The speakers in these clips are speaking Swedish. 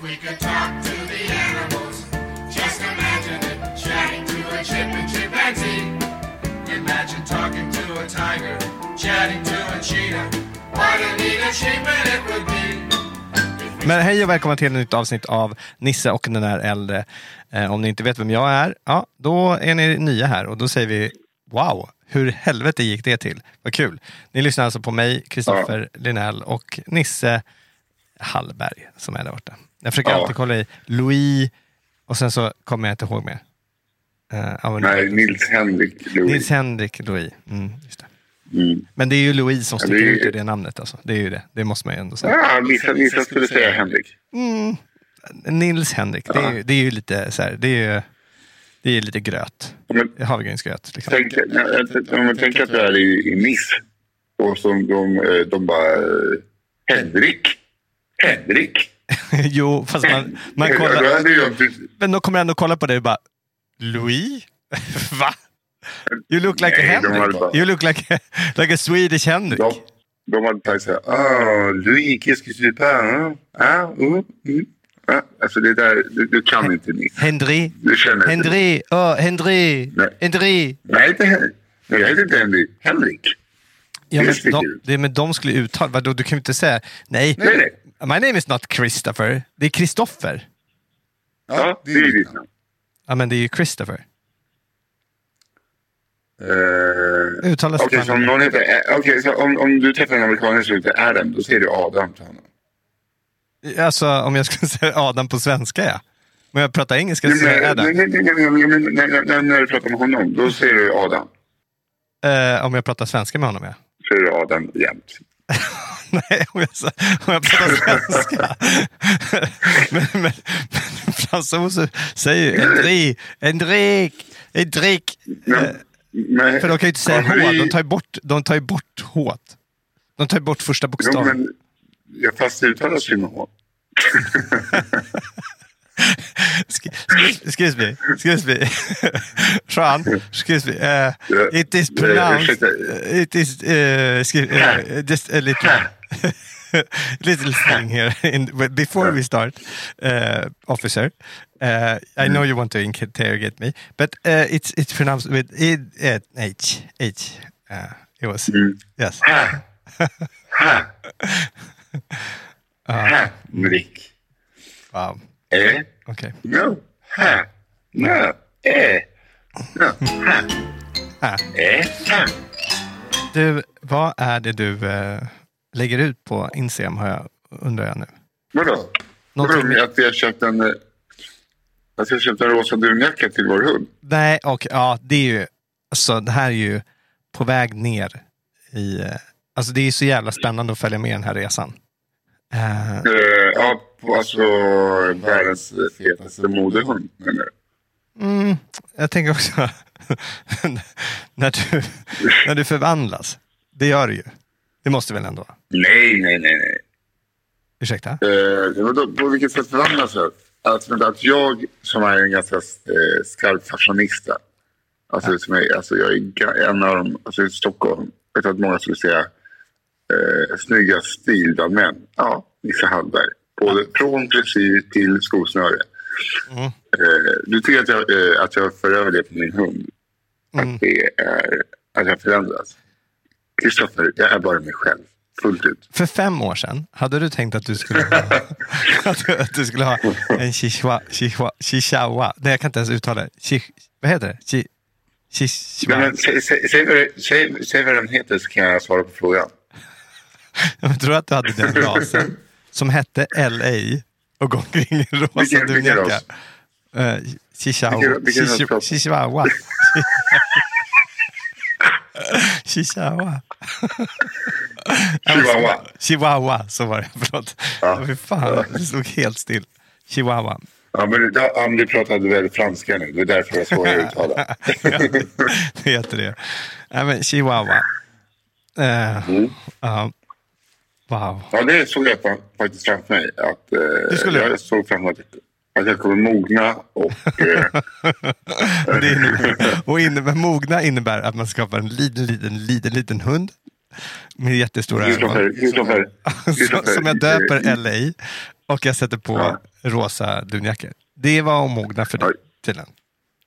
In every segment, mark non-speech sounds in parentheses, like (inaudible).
If we could talk to the animals, just imagine it. Chatting to a chip and chimpanzee. Imagine talking to a tiger, chatting to a cheetah. What a neat achievement it would be. Men hej och välkomna till ett nytt avsnitt av Nisse och den där äldre. Eh, om ni inte vet vem jag är, ja, då är ni nya här och då säger vi wow, hur helvete gick det till? Vad kul. Ni lyssnar alltså på mig, Kristoffer Linell och Nisse Hallberg som är där borta. Jag försöker Ja. alltid kolla i Louis och sen så kommer jag inte ihåg mer. Eh, ja, men- Nej, Nils Henrik Louis. Nils Henrik Louis. Mm, det. Mm. Men det är ju Louis som Ja, sticker det är- ut i det namnet. Alltså. Det är ju det. Det måste man ju ändå säga. Ja, vissa, vissa skulle säga Henrik. Mm. Nils Henrik, det, är, ju- det är ju lite så här, det är ju det är lite gröt. Men Havregrynsgröt. Liksom. tänk, om man tänker att du är i, i Nice och som de, eh, de bara eh, Henrik. Henrik. (laughs) jo, fast man, man (laughs) Då kollar. Men de kommer ändå kolla på dig och bara Louis? (laughs) Va? You look like a Nej, hade Henrik. bara- You look like a, like a Swedish Henrik. de, de hade sagt så här. Ah, Louis, qu'est-ce que tu parles? Ah, mm, mm. Ah, alltså det där, du, du kan inte Nice. Henry. Du känner inte. Henry. Oh, Henry. Nej. Henry. Nej, inte. Nej, jag heter inte Henrik. Henrik. Ja, men de, det, men de skulle uttala, vadå, du kan ju inte säga nej. Nej, nej. My name is not Christopher. Det är Kristoffer. Ja, det är ditt namn. Ja, men det är ju Christopher. Eh, uh, Uttalas okay, så om, någon heter, eh, okay, så om, om du träffar en amerikan som heter Adam, då säger du Adam till honom? Alltså, om jag skulle (laughs) säga Adam på svenska, ja. Men jag pratar engelska så säger jag Adam. Nej, nej, nej, nej, när du pratar med honom, då säger du Adam. Eh, om jag pratar svenska med honom, ja. Så säger du Adam jämt. (laughs) (laughs) Nej, om jag, sa- om jag pratar svenska. (laughs) men, men, men fransoser säger ju Henrik, Henrik, Henrik. Eh, Men, för de kan ju inte säga H, de tar ju bort, de tar ju bort H. De tar ju bort första Jo, bokstaven. men, jag fast det uttalas ju med H. Excuse, (laughs) excuse me, excuse me. Sean, excuse me. Uh, it is pronounced, ursäkta. it is, uh, excuse, uh, just a little, (laughs) little thing here. (laughs) In, before we start, uh, officer, uh, I know you want to interrogate me, but uh, it's it's pronounced with I, uh, H, H. Uh, it was, Mm. yes. Ha! Ha! (laughs) Henrik. Wow. Eh? Okay. No. Ha! No. Eh. No. Ha! Ah. Eh. Ha! Du, vad är det du eh, lägger ut på Instagram, har jag, undrar jag nu? Vadå? Någonting Vadå? Att vi har köpt en... eh, Att vi har köpt en rosa dunjacka till vår hund? Nej, och ja, det är ju, alltså det här är ju på väg ner i, eh, alltså det är så jävla spännande att följa med den här resan. Eh, ja, alltså världens fetaste modehund. menar du? mm, jag tänker också, (laughs) när, du, när du förvandlas, det gör du ju. Det måste väl ändå? Nej, nej, nej, nej. Ursäkta? Eh, vadå, på vilket sätt förvandlas jag? Att, att jag som är en ganska eh, skarp fashionista. Alltså, som är, alltså jag är en av dem, alltså i Stockholm. Jag tror att många skulle säga eh, snygga stilbra män. Ja, Nisse Hallberg. Både från frisyr till skosnöre. Mm. Eh, du tycker att jag, eh, att jag för över det på min hund? Mm. Att det är att jag förändras? Kristoffer, jag är bara mig själv. Fullt ut. För fem år sedan, hade du tänkt att du skulle ha, (laughs) att du, skulle ha en chihuahua, chihuahua, chihuahua? Nej, jag kan inte ens uttala det. Chi, vad heter det? Chi, Nej, chihuahua. men, säg, säg, säg, säg, säg vad den heter så kan jag svara på frågan. (laughs) Jag tror att du hade den rasen som hette LA och går omkring i rosa vilken dunjacka. ras? Chihuahua. Vilken- Chihuahua. (laughs) Chihuahua. Chihuahua. Chihuahua, så var det. (laughs) Förlåt. Ja. Fy fan, det stod helt still. Chihuahua. Ja, men, ja, men du pratade väl franska nu. Det är därför jag svårare att uttala. det heter det. Nej, men Chihuahua. Eh, Mm. ja. Wow. Ja, det såg jag fa- faktiskt framför mig. Att, eh, Du skulle- Jag såg framför mig att, jag kommer mogna och... Eh, (laughs) Och, det innebär, och innebär, mogna innebär att man skapar en liten, liten, liten, liten hund med jättestora ögon. (laughs) Som, som jag döper eh, LA och jag sätter på Ja. rosa dunjackor. Det var att mogna för dig tydligen.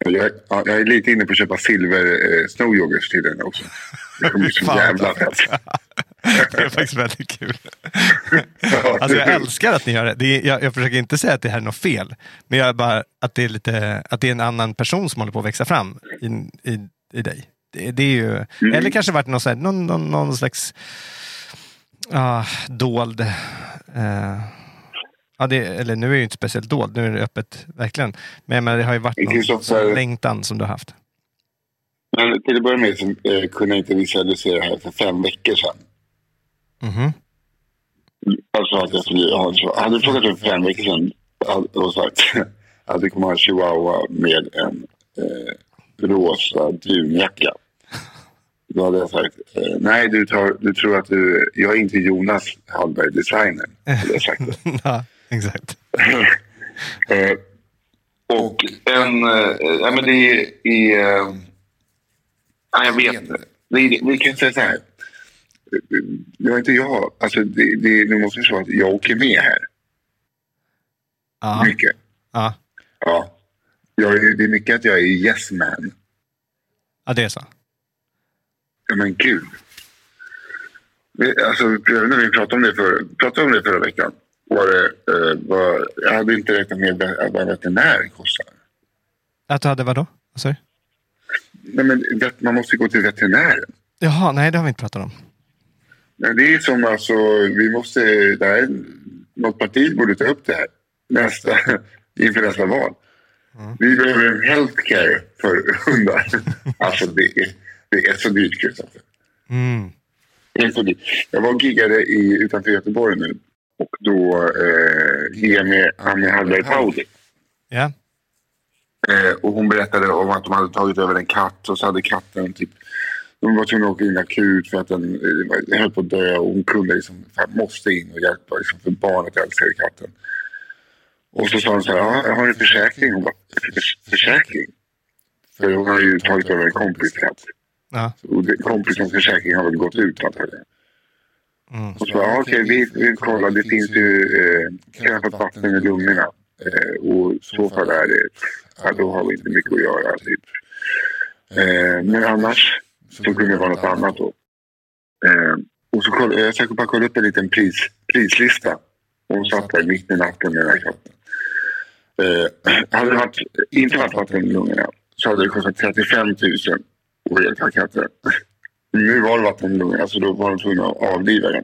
Jag, ja, jag är lite inne på att köpa silver eh, snowjoggers till den också. Det kommer bli så (laughs) jävla fett. Det är faktiskt väldigt kul. Alltså jag älskar att ni gör det. det är, jag, jag försöker inte säga att det här är något fel. Men jag är bara att det är, lite, att det är en annan person som håller på att växa fram i, i, i dig. Det, det är ju, Mm. Eller kanske varit någon, här, någon, någon, någon slags ah, dold... Eh, ja, det, eller nu är det ju inte speciellt dold, nu är det öppet verkligen. Men menar, det har ju varit någon sån längtan som du har haft. Men till att börja med så eh, kunde jag inte visualisera det här för fem veckor sedan. Mhm. Alltså att jag skulle ha. Hade du frågat mig för fem veckor sedan och sagt (laughs) att du kommer ha en chihuahua med en eh, rosa dunjacka. Då hade jag sagt, eh, nej du, tar, du tror att du, jag är inte Jonas Hallberg, designern. Hade jag sagt. (laughs) ja, exakt. (laughs) Eh, och en, eh, ja men det är, eh, ja, jag vet inte. Vi kan säga så här. Det var inte jag, alltså det, det, det måste vara att jag åker med här. Ja, Mycket. ja. Ja. Är- det är mycket att jag är yes man. ja, det är så. Ja men gud. Alltså, när vi pratade om det, för, pratade om det förra veckan. Var det, eh, var, jag hade inte räknat med vad en veterinär kostar. Att du hade vadå? Vad sa du? Nej, men man måste gå till veterinären. Jaha, nej det har vi inte pratat om. Nej, det är som alltså, vi måste, det här, något parti borde ta upp det här nästa, (laughs) inför nästa val. Vi behöver en healthcare för hundar. (laughs) alltså det är, det är så dyrt Kristoffer. Mm. Det är så dyrt. Jag var och giggade i, utanför Göteborg nu och då eh, giggade jag med Hallberg Pauli. Ja. Eh, och hon berättade om att de hade tagit över en katt och så hade katten typ de var tvungna att åka in akut för att den eh, höll på att dö och hon kunde liksom, måste in och hjälpa liksom, för barnet älskade katten. Och så sa hon så här, ja, jag har en försäkring. Hon bara, "För- försäkring? För hon har ju tagit över en kompis katt. Ja. Och kompisens försäkring har väl gått ut antagligen. Mm. Och så bara, ja, okej, vi, vi kollar, det finns ju eh, krävt vatten i lungorna. Eh, och så fall är det, ja, då har vi inte mycket att göra. Typ. Eh, men annars så kunde vara något annat då. Eh, och så koll, jag försökte bara kolla upp en liten pris, prislista. Hon satt där mitt i natten med den här katten. Eh, hade det varit, inte varit vatten i lungorna så hade det kostat 35 000 att hjälpa katten. Nu var det vatten i lungorna så då var de tvungna att avliva den.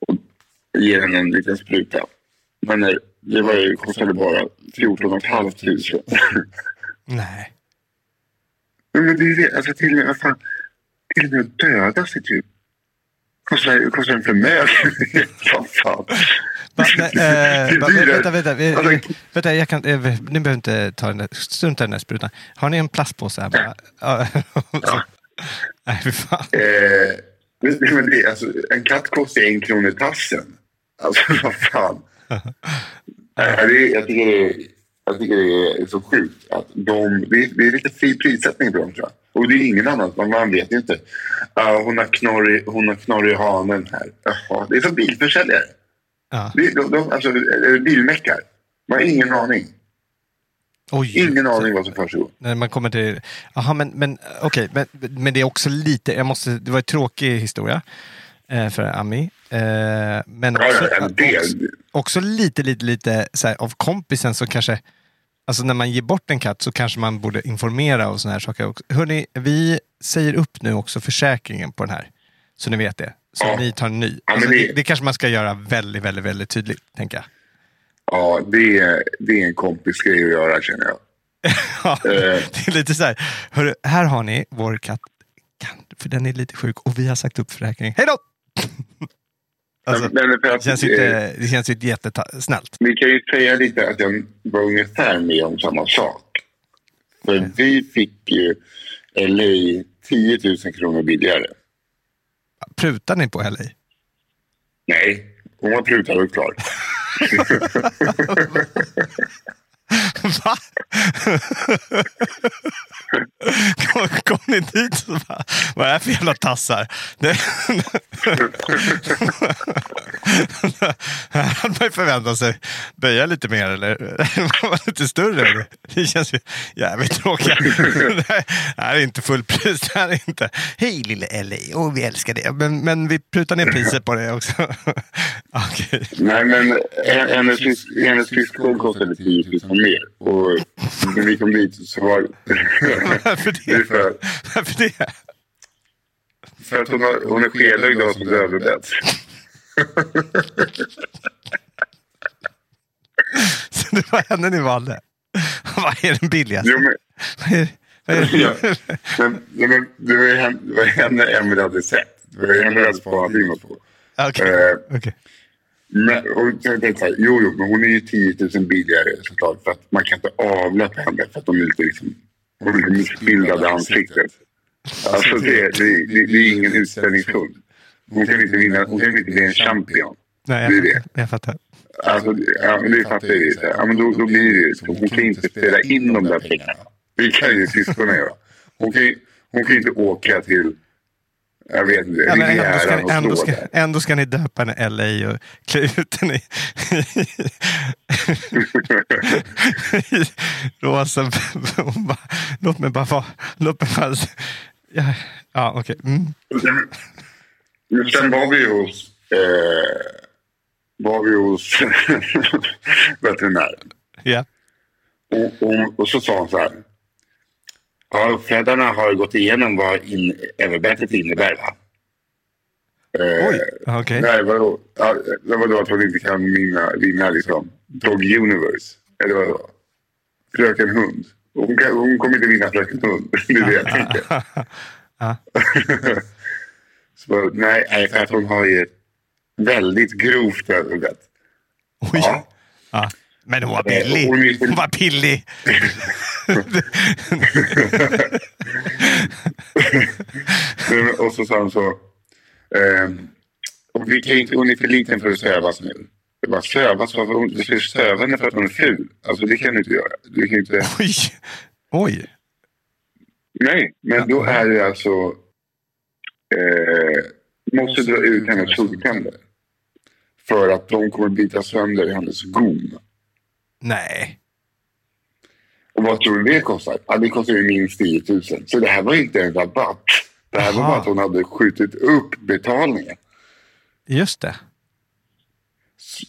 Och ge den en liten spruta. Men eh, det var ju, kostade bara 14 500. Nej. Men det är det, alltså till vad fan, till och med att döda sig typ. Kostar, kostar en förmögenhet. (laughs) Vad fan. Va, nej, (laughs) eh, va, vänta, vänta, vi- Alltså, vi- vänta, jag kan, eh, ni behöver inte ta den där, strunta i den där sprutan. Har ni en plastpåse här bara? (laughs) Ja. Nej, fy fan. eh, men, det, alltså, en katt kostar en krona i tassen. Alltså vad fan. Nej, det, jag, tycker det är, jag tycker det är så sjukt att de, det, är, det är lite fri prissättning på dem tror jag. Och det är ingen annan, man, vet ju inte. Uh, hon har knorrig, hon har knorrig hanen här. Jaha, det är som bilförsäljare. Ja. Det, de, de, alltså, bilmäckar. Man har ingen aning. Oj, Ingen aning vad som försiggår. När man kommer till... Jaha, men, men okej. Men, men det är också lite... Jag måste, det var en tråkig historia eh, för Ami. Eh, men också, ja, också, också lite, lite, lite så här, av kompisen som kanske... Alltså när man ger bort en katt så kanske man borde informera och såna här saker. också. Hörrni, vi säger upp nu också försäkringen på den här. Så ni vet det. Så Ja. ni tar en ny. Ja, Alltså, det- det, kanske man ska göra väldigt, väldigt, väldigt tydligt, tänker jag. Ja, det är, det är en kompisgrej att göra känner jag. (laughs) Ja, Eh. det är lite så här. Hörru, här har ni vår katt. För den är lite sjuk och vi har sagt upp försäkringen. Hej då! Alltså, Men- men det känns inte, det känns inte jättesnällt. Vi kan ju säga lite att jag var ungefär med om samma sak. För vi fick ju LA 10 000 kronor billigare. Prutar ni på LA? Nej, hon var prutad och klar. (laughs) (laughs) Va? kom, kom ni dit så bara, vad är det för jävla tassar? Det, här hade man ju förväntat sig böja lite mer eller vara lite större. Det känns ju jävligt tråkigt. Det här- är inte fullpris. Det här är inte, hej lille Ellie, oh, vi älskar det. Men, men vi prutar ner priset på det också. Okej. Nej, men en- hennes, syskon kostade 10 000 mer. Och när vi kom dit så var Varför det det? för, Varför det? för att hon, har, hon är skelögd och som överbett. (laughs) Så det var henne ni valde? Vad är den billigaste? Jo, men, Vad är, vad är ja. men, men det var henne, det henne Emelie hade sett. Det var henne jag hade spanat in på. Okej. Eh, okej. Men, och jag tänkte så här, jo, jo, men hon är ju 10 000 billigare såklart. För att man kan inte avlöpa henne för att hon är lite liksom, hon är lite missbildad i ansiktet. Alltså det, det, det, det är ingen utställningshund. Hon kan inte vinna, hon kan inte bli en champion. Nej, det är jag, det. jag fattar. Alltså, ja, det fattar jag ju. Ja, men då, då blir det ju så. Hon kan inte spela in de där pengarna. Det kan ju syskonen göra. Hon kan ju hon kan inte åka till, jag vet inte, Ja, men ändå, ska, ni- ändå, ska, ändå ska ni döpa henne LA och klä ut henne i, i rosa. Bara, Låt mig bara vara... Låt mig bara, ja, ja okej. Mm. Men sen var vi hos, eh, var vi hos (laughs) veterinären. Ja. Och, och, och så sa hon så här. Ja, uppfödarna har gått igenom vad in, överbettet innebär. Va? Eh, Oj, okej. Nej, vadå? Ja, det var då att hon inte kan vinna, vinna liksom, Dog Universe. Eller vadå? Fröken Hund. Hon, kan, hon kommer inte vinna Fröken Hund. (laughs) Det är det jag tänker. (laughs) så, nej, för att hon har ju ett väldigt grovt överbett. Oj. Ja. Ja. Men hon var billig. Hon var billig. (laughs) (laughs) Och så sa hon så. och vi kan inte, hon är för liten för att sövas nu. Det bara sövas, varför hon, du ska ju söva henne för att hon är ful. Alltså det kan du inte göra. Du kan inte, Oj. Oj. nej, men då är det alltså. Eh, måste dra ut hennes huggtänder. För att de kommer bita sönder hennes gom. Nej. Och vad tror du det kostar? Ja, det kostar ju minst 10 000. Så det här var inte en rabatt. Det här var Aha. bara att hon hade skjutit upp betalningen. Just det.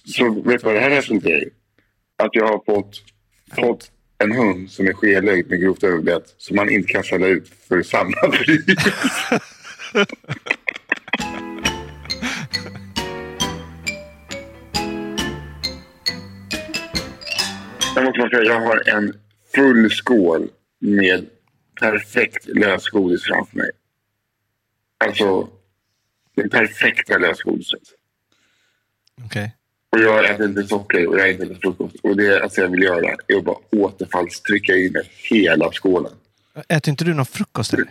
Så vet du vad det här resulterar i? Att jag har fått, fått en hund som är skelögd med grovt överbett som man inte kan sälja ut för samma (laughs) pris. Jag måste bara säga, jag har en full skål med perfekt lösgodis framför mig. Alltså, det perfekta lösgodiset. Okej. Och jag äter inte socker och jag äter inte frukost. Och det alltså, jag vill göra är att bara återfallstrycka i mig hela skålen. Äter inte du någon frukost? Eller?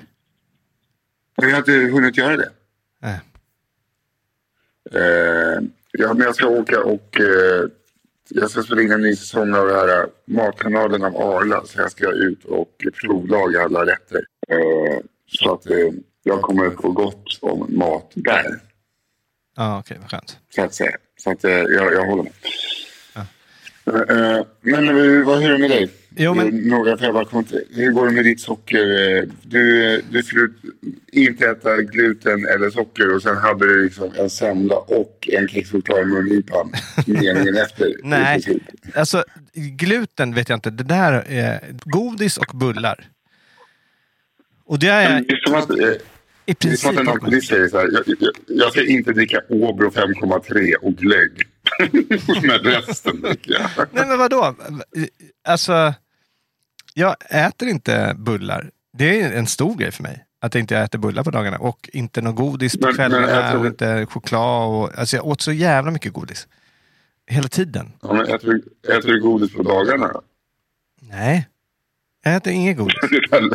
Jag har inte hunnit göra det. Nej. Eh, ja, men jag ska åka och eh, jag ska spela in en ny säsong av det här eh, Matkanalen av Arla. Så jag ska ut och provlaga alla rätter. Eh, så att eh, jag kommer få gott om mat där. Ja, okej. vad skönt. Så att säga. Så att jag, jag håller med. Uh, men uh, vad, hur är det med dig? Jo, men- Några inte- Hur går det med ditt socker? Du, du skulle inte äta gluten eller socker och sen hade du liksom en semla och en kexchoklad i mungipan (laughs) meningen efter. Nej, princip. alltså gluten vet jag inte. Det där är godis och bullar. Och det är Men Det är som att, i det är som princip... att en alkoholist säger så här. Jag, jag, jag ska inte dricka Åbro 5,3 och glögg. (laughs) Men resten jag. Nej men vadå? Alltså, jag äter inte bullar. Det är en stor grej för mig. Att jag inte äter bullar på dagarna. Och inte någon godis på Men- kvällarna jag tror- och inte choklad. Och, alltså jag åt så jävla mycket godis. Hela tiden. Ja, men äter, du, äter du godis på dagarna? Nej, jag äter inget godis. (laughs) En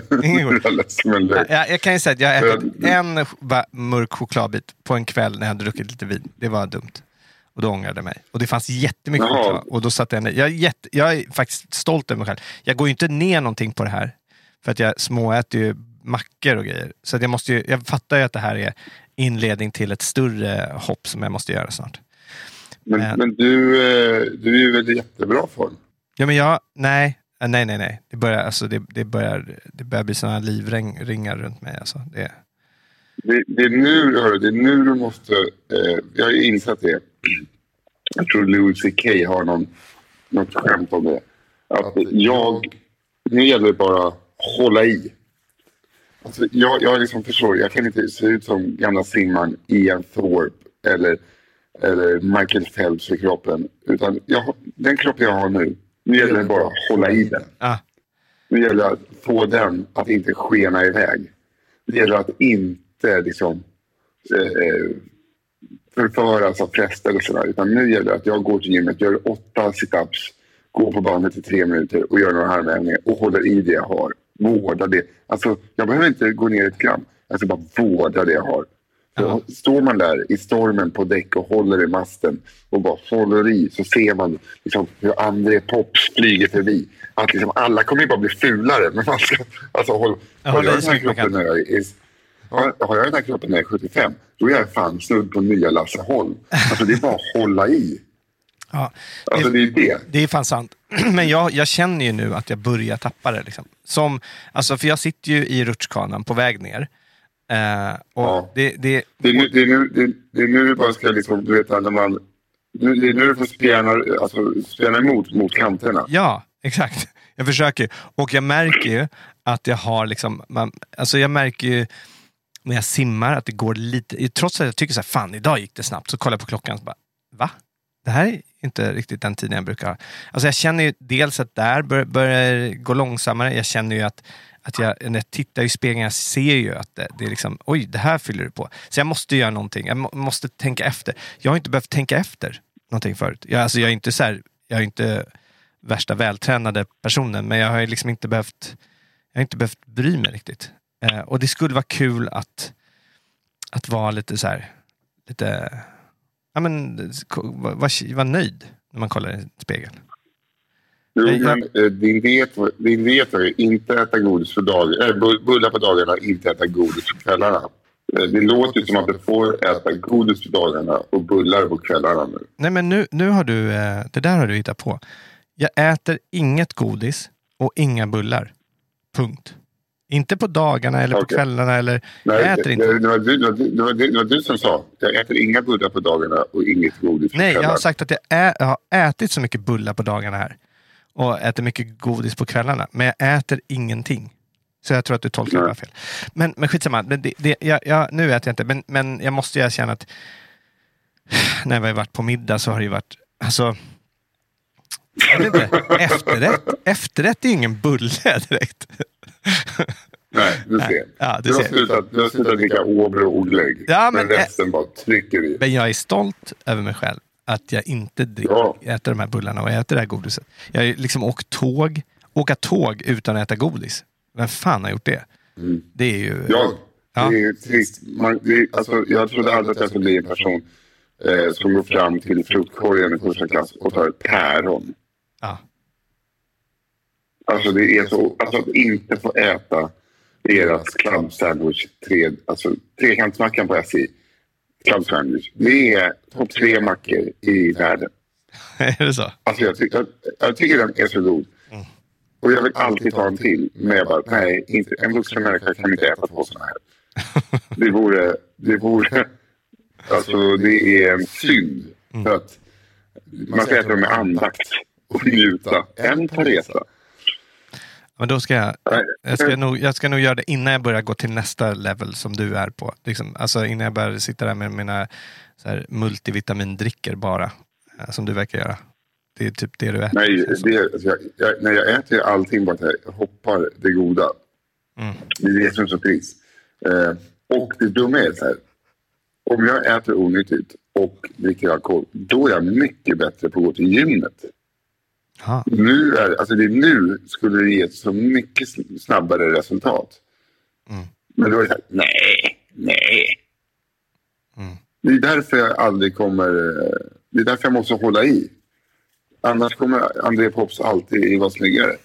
lögn. Jag, jag kan ju säga att jag har ätit en mörk chokladbit på en kväll när jag hade druckit lite vin. Det var dumt. Och då ångrade jag mig. Och det fanns jättemycket Jaha. choklad. Och då satte jag ner. Jag är, jätte, jag är faktiskt stolt över mig själv. Jag går ju inte ner någonting på det här. För att jag småäter ju mackor och grejer. Så att jag, måste ju, jag fattar ju att det här är inledning till ett större hopp som jag måste göra snart. Men, Men- men du, eh, du är ju väl jättebra form? Ja men jag, nej. Eh, Nej, nej, nej. Det börjar, alltså, det, det börjar, det börjar bli sådana livringar runt mig. Alltså. Det, Det, det, är nu, hörru, det är nu du måste... Eh, jag har ju insett det. Jag tror Louis CK har någon, något skämt om det. Att jag... Nu gäller det bara att hålla i. Alltså, jag, jag liksom förstår, jag kan inte se ut som gamla simmaren Ian Thorpe eller, eller Michael Phelps i kroppen. Utan jag, den kropp jag har nu, nu gäller det bara att hålla i den. ah, Nu gäller det att få den att inte skena iväg. Det gäller att inte liksom, eh, förföras av frestelserna. Utan nu gäller det att jag går till gymmet, gör åtta situps, går på bandet i tre minuter och gör några armhävningar och håller i det jag har. Vårdar det. Alltså, jag behöver inte gå ner ett gram. Jag ska bara vårda det jag har. Så Står man där i stormen på däck och håller i masten och bara håller i så ser man liksom hur André Pops flyger förbi. Att liksom alla kommer ju bara bli fulare. Men man ska, alltså, håll, Jag har, håller jag i så den här kroppen har, har jag den här kroppen när jag är 75 då är jag fan snudd på nya Lasse Holm. Alltså det är bara att hålla i. ja. Alltså det är det. Det är fan sant. (clears throat) Men jag, jag känner ju nu att jag börjar tappa det. Liksom. Som, alltså, för jag sitter ju i rutschkanan på väg ner. Eh, och Ja. det, det, Det är nu, det är nu, det är, det är nu du bara ska liksom, du vet när man... Det är nu du får spjärna, alltså, spjärna emot mot kanterna. ja, exakt. Jag försöker. Och jag märker ju att jag har liksom, man, alltså jag märker ju när jag simmar att det går lite, trots att jag tycker så här, fan idag gick det snabbt, så kollar jag på klockan och bara, va? Det här är inte riktigt den tiden jag brukar ha. Alltså jag känner ju dels att där bör, börjar gå långsammare. Jag känner ju att, att jag, när jag tittar i spegeln, jag ser ju att det, det är liksom, oj, det här fyller du på. Så jag måste göra någonting. Jag må, måste tänka efter. Jag har inte behövt tänka efter någonting förut. Jag, alltså jag är inte så här, jag är inte värsta vältränade personen, men jag har ju liksom inte behövt, jag har inte behövt bry mig riktigt. Eh, och det skulle vara kul att, att vara lite så här, lite, ja men, vara var, var nöjd när man kollar i en spegel. Jo, men, eh, din, diet, din diet var ju inte äta godis för dagen, äh, bullar på dagarna, inte äta godis på kvällarna. Eh, Det låter ju som att du får äta godis på dagarna och bullar på kvällarna nu. Nej men nu, nu har du, eh, det där har du hittat på. Jag äter inget godis och inga bullar. Punkt. Inte på dagarna eller på Okej. kvällarna eller... Nej, jag äter inte. det, det, var du, det, var du, det, var du, som sa jag äter inga bullar på dagarna och inget godis på Nej, jag kvällarna. har sagt att jag, ä, jag har ätit så mycket bullar på dagarna här. Och äter mycket godis på kvällarna. Men jag äter ingenting. Så jag tror att du tolkar det fel. Men, men skitsamma. Det, det, jag, jag, nu äter jag inte. Men, men jag måste ju erkänna att (sighs) när vi har varit på middag så har det ju varit... Alltså, jag vet inte. (laughs) Efterrätt, efterrätt är ju ingen bulle (laughs) direkt. (laughs) Nej, du ser. Ja, du du, har ser. slutat, du har slutat dricka Åbro och glögg. Ja, men- men resten bara trycker i. Men jag är stolt över mig själv. Att jag inte drick, Ja. äter de här bullarna och äter det här godiset. Jag har liksom åkt tåg, åka tåg utan att äta godis. Vem fan har gjort det? Det är ju... Ja, Ja. det är trist. Man, det är, alltså, jag trodde aldrig att jag skulle bli en person eh, som går fram till fruktkorgen i första klass och tar ett päron. Alltså det är så, alltså att inte få äta deras club sandwich, tre, alltså trekantsmackan på SJ, club sandwich. Det är topp tre mackor i världen. (laughs) är det så? Alltså jag, ty jag, jag tycker den är så god. Och jag vill alltid ta en till. Men jag bara, nej, inte, en vuxen människa kan inte äta två sådana här. Det vore, det vore, (laughs) alltså det är en synd. För att man ska äta dem med andakt och njuta. En per resa. Men då ska jag, Nej. jag, ska nog, jag ska nog göra det innan jag börjar gå till nästa level som du är på. Liksom, alltså innan jag börjar sitta där med mina så här, multivitamindrickor bara. eh, Som du verkar göra. Det är typ det du äter. Nej, det, jag, jag, när jag äter allting bara att jag hoppar det goda. Det är det som är så trist. Eh, och det dumma är så här. Om jag äter onyttigt och dricker alkohol, då är jag mycket bättre på att gå till gymmet. Nu är, alltså det är nu skulle det ge så mycket sn- snabbare resultat. Men då är det så här, nej, nej. Det är därför jag aldrig kommer, det är därför jag måste hålla i. Annars kommer André Pops alltid vara snyggare.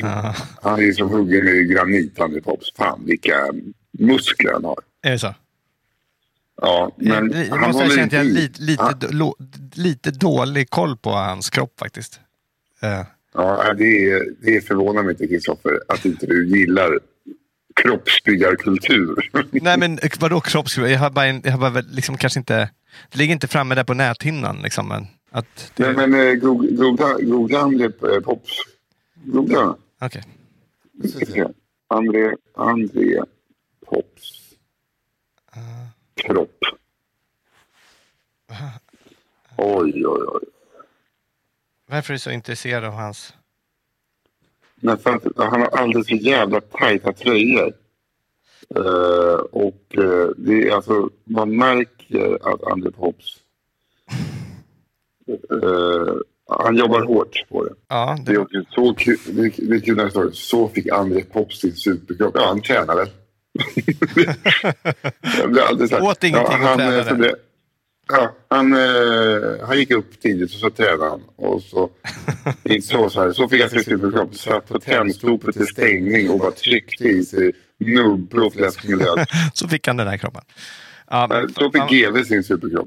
(laughs) Han är som huggen i granit, André Pops. Fan vilka muskler han har. Är det så? Ja, men jag, han måste håller erkänna att jag har inte lite, lite, Han- då- lite dålig koll på hans kropp faktiskt. Eh, Ja, det, är, det förvånar mig inte, Kristoffer, att inte du gillar kroppsbyggarkultur. (laughs) nej men vadå kroppskultur? Jag har bara, jag har bara liksom kanske inte... Det ligger inte framme där på näthinnan liksom. Men att det, Nej, men eh, go- googla, André eh, Pops. Googla. Okej. Se. André, André Pops kropp. Oj, oj, oj. Varför är du så intresserad av hans... Att han har alldeles för jävla tajta tröjor. Eh, och eh, det är alltså, man märker att André Pops, eh, han jobbar hårt på det. Ja, Det är det, också så kul, det är, det är kul när det står så fick André Pops sin superkropp. Ja, han tränar väl. Jag blir alltid så här- Åt ingenting och han, tränade. eh, funderar- Ja, han, eh, han gick upp tidigt och så tränade han. Och så, så, så, här, så fick sin superkropp. Satt på tändstopet till stängning och bara tryckte i sig nubbor och fläskmjöl. så fick han den här kroppen. Ja, Så fick ja, GV sin superkropp.